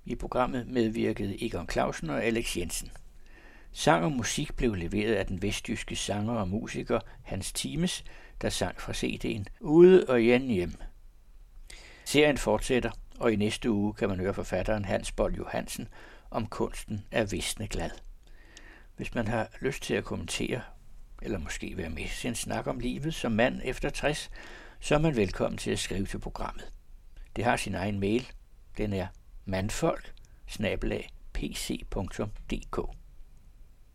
I programmet medvirkede Egon Clausen og Alex Jensen. Sang og musik blev leveret af den vestjyske sanger og musiker Hans Times, der sang fra CD'en Ude og igen hjem. Serien fortsætter, og i næste uge kan man høre forfatteren Hans Bold Johansen om kunsten af visne glad. Hvis man har lyst til at kommentere, eller måske være med til en snak om livet som mand efter 60, så er man velkommen til at skrive til programmet. Det har sin egen mail. Den er mandfolk pc.dk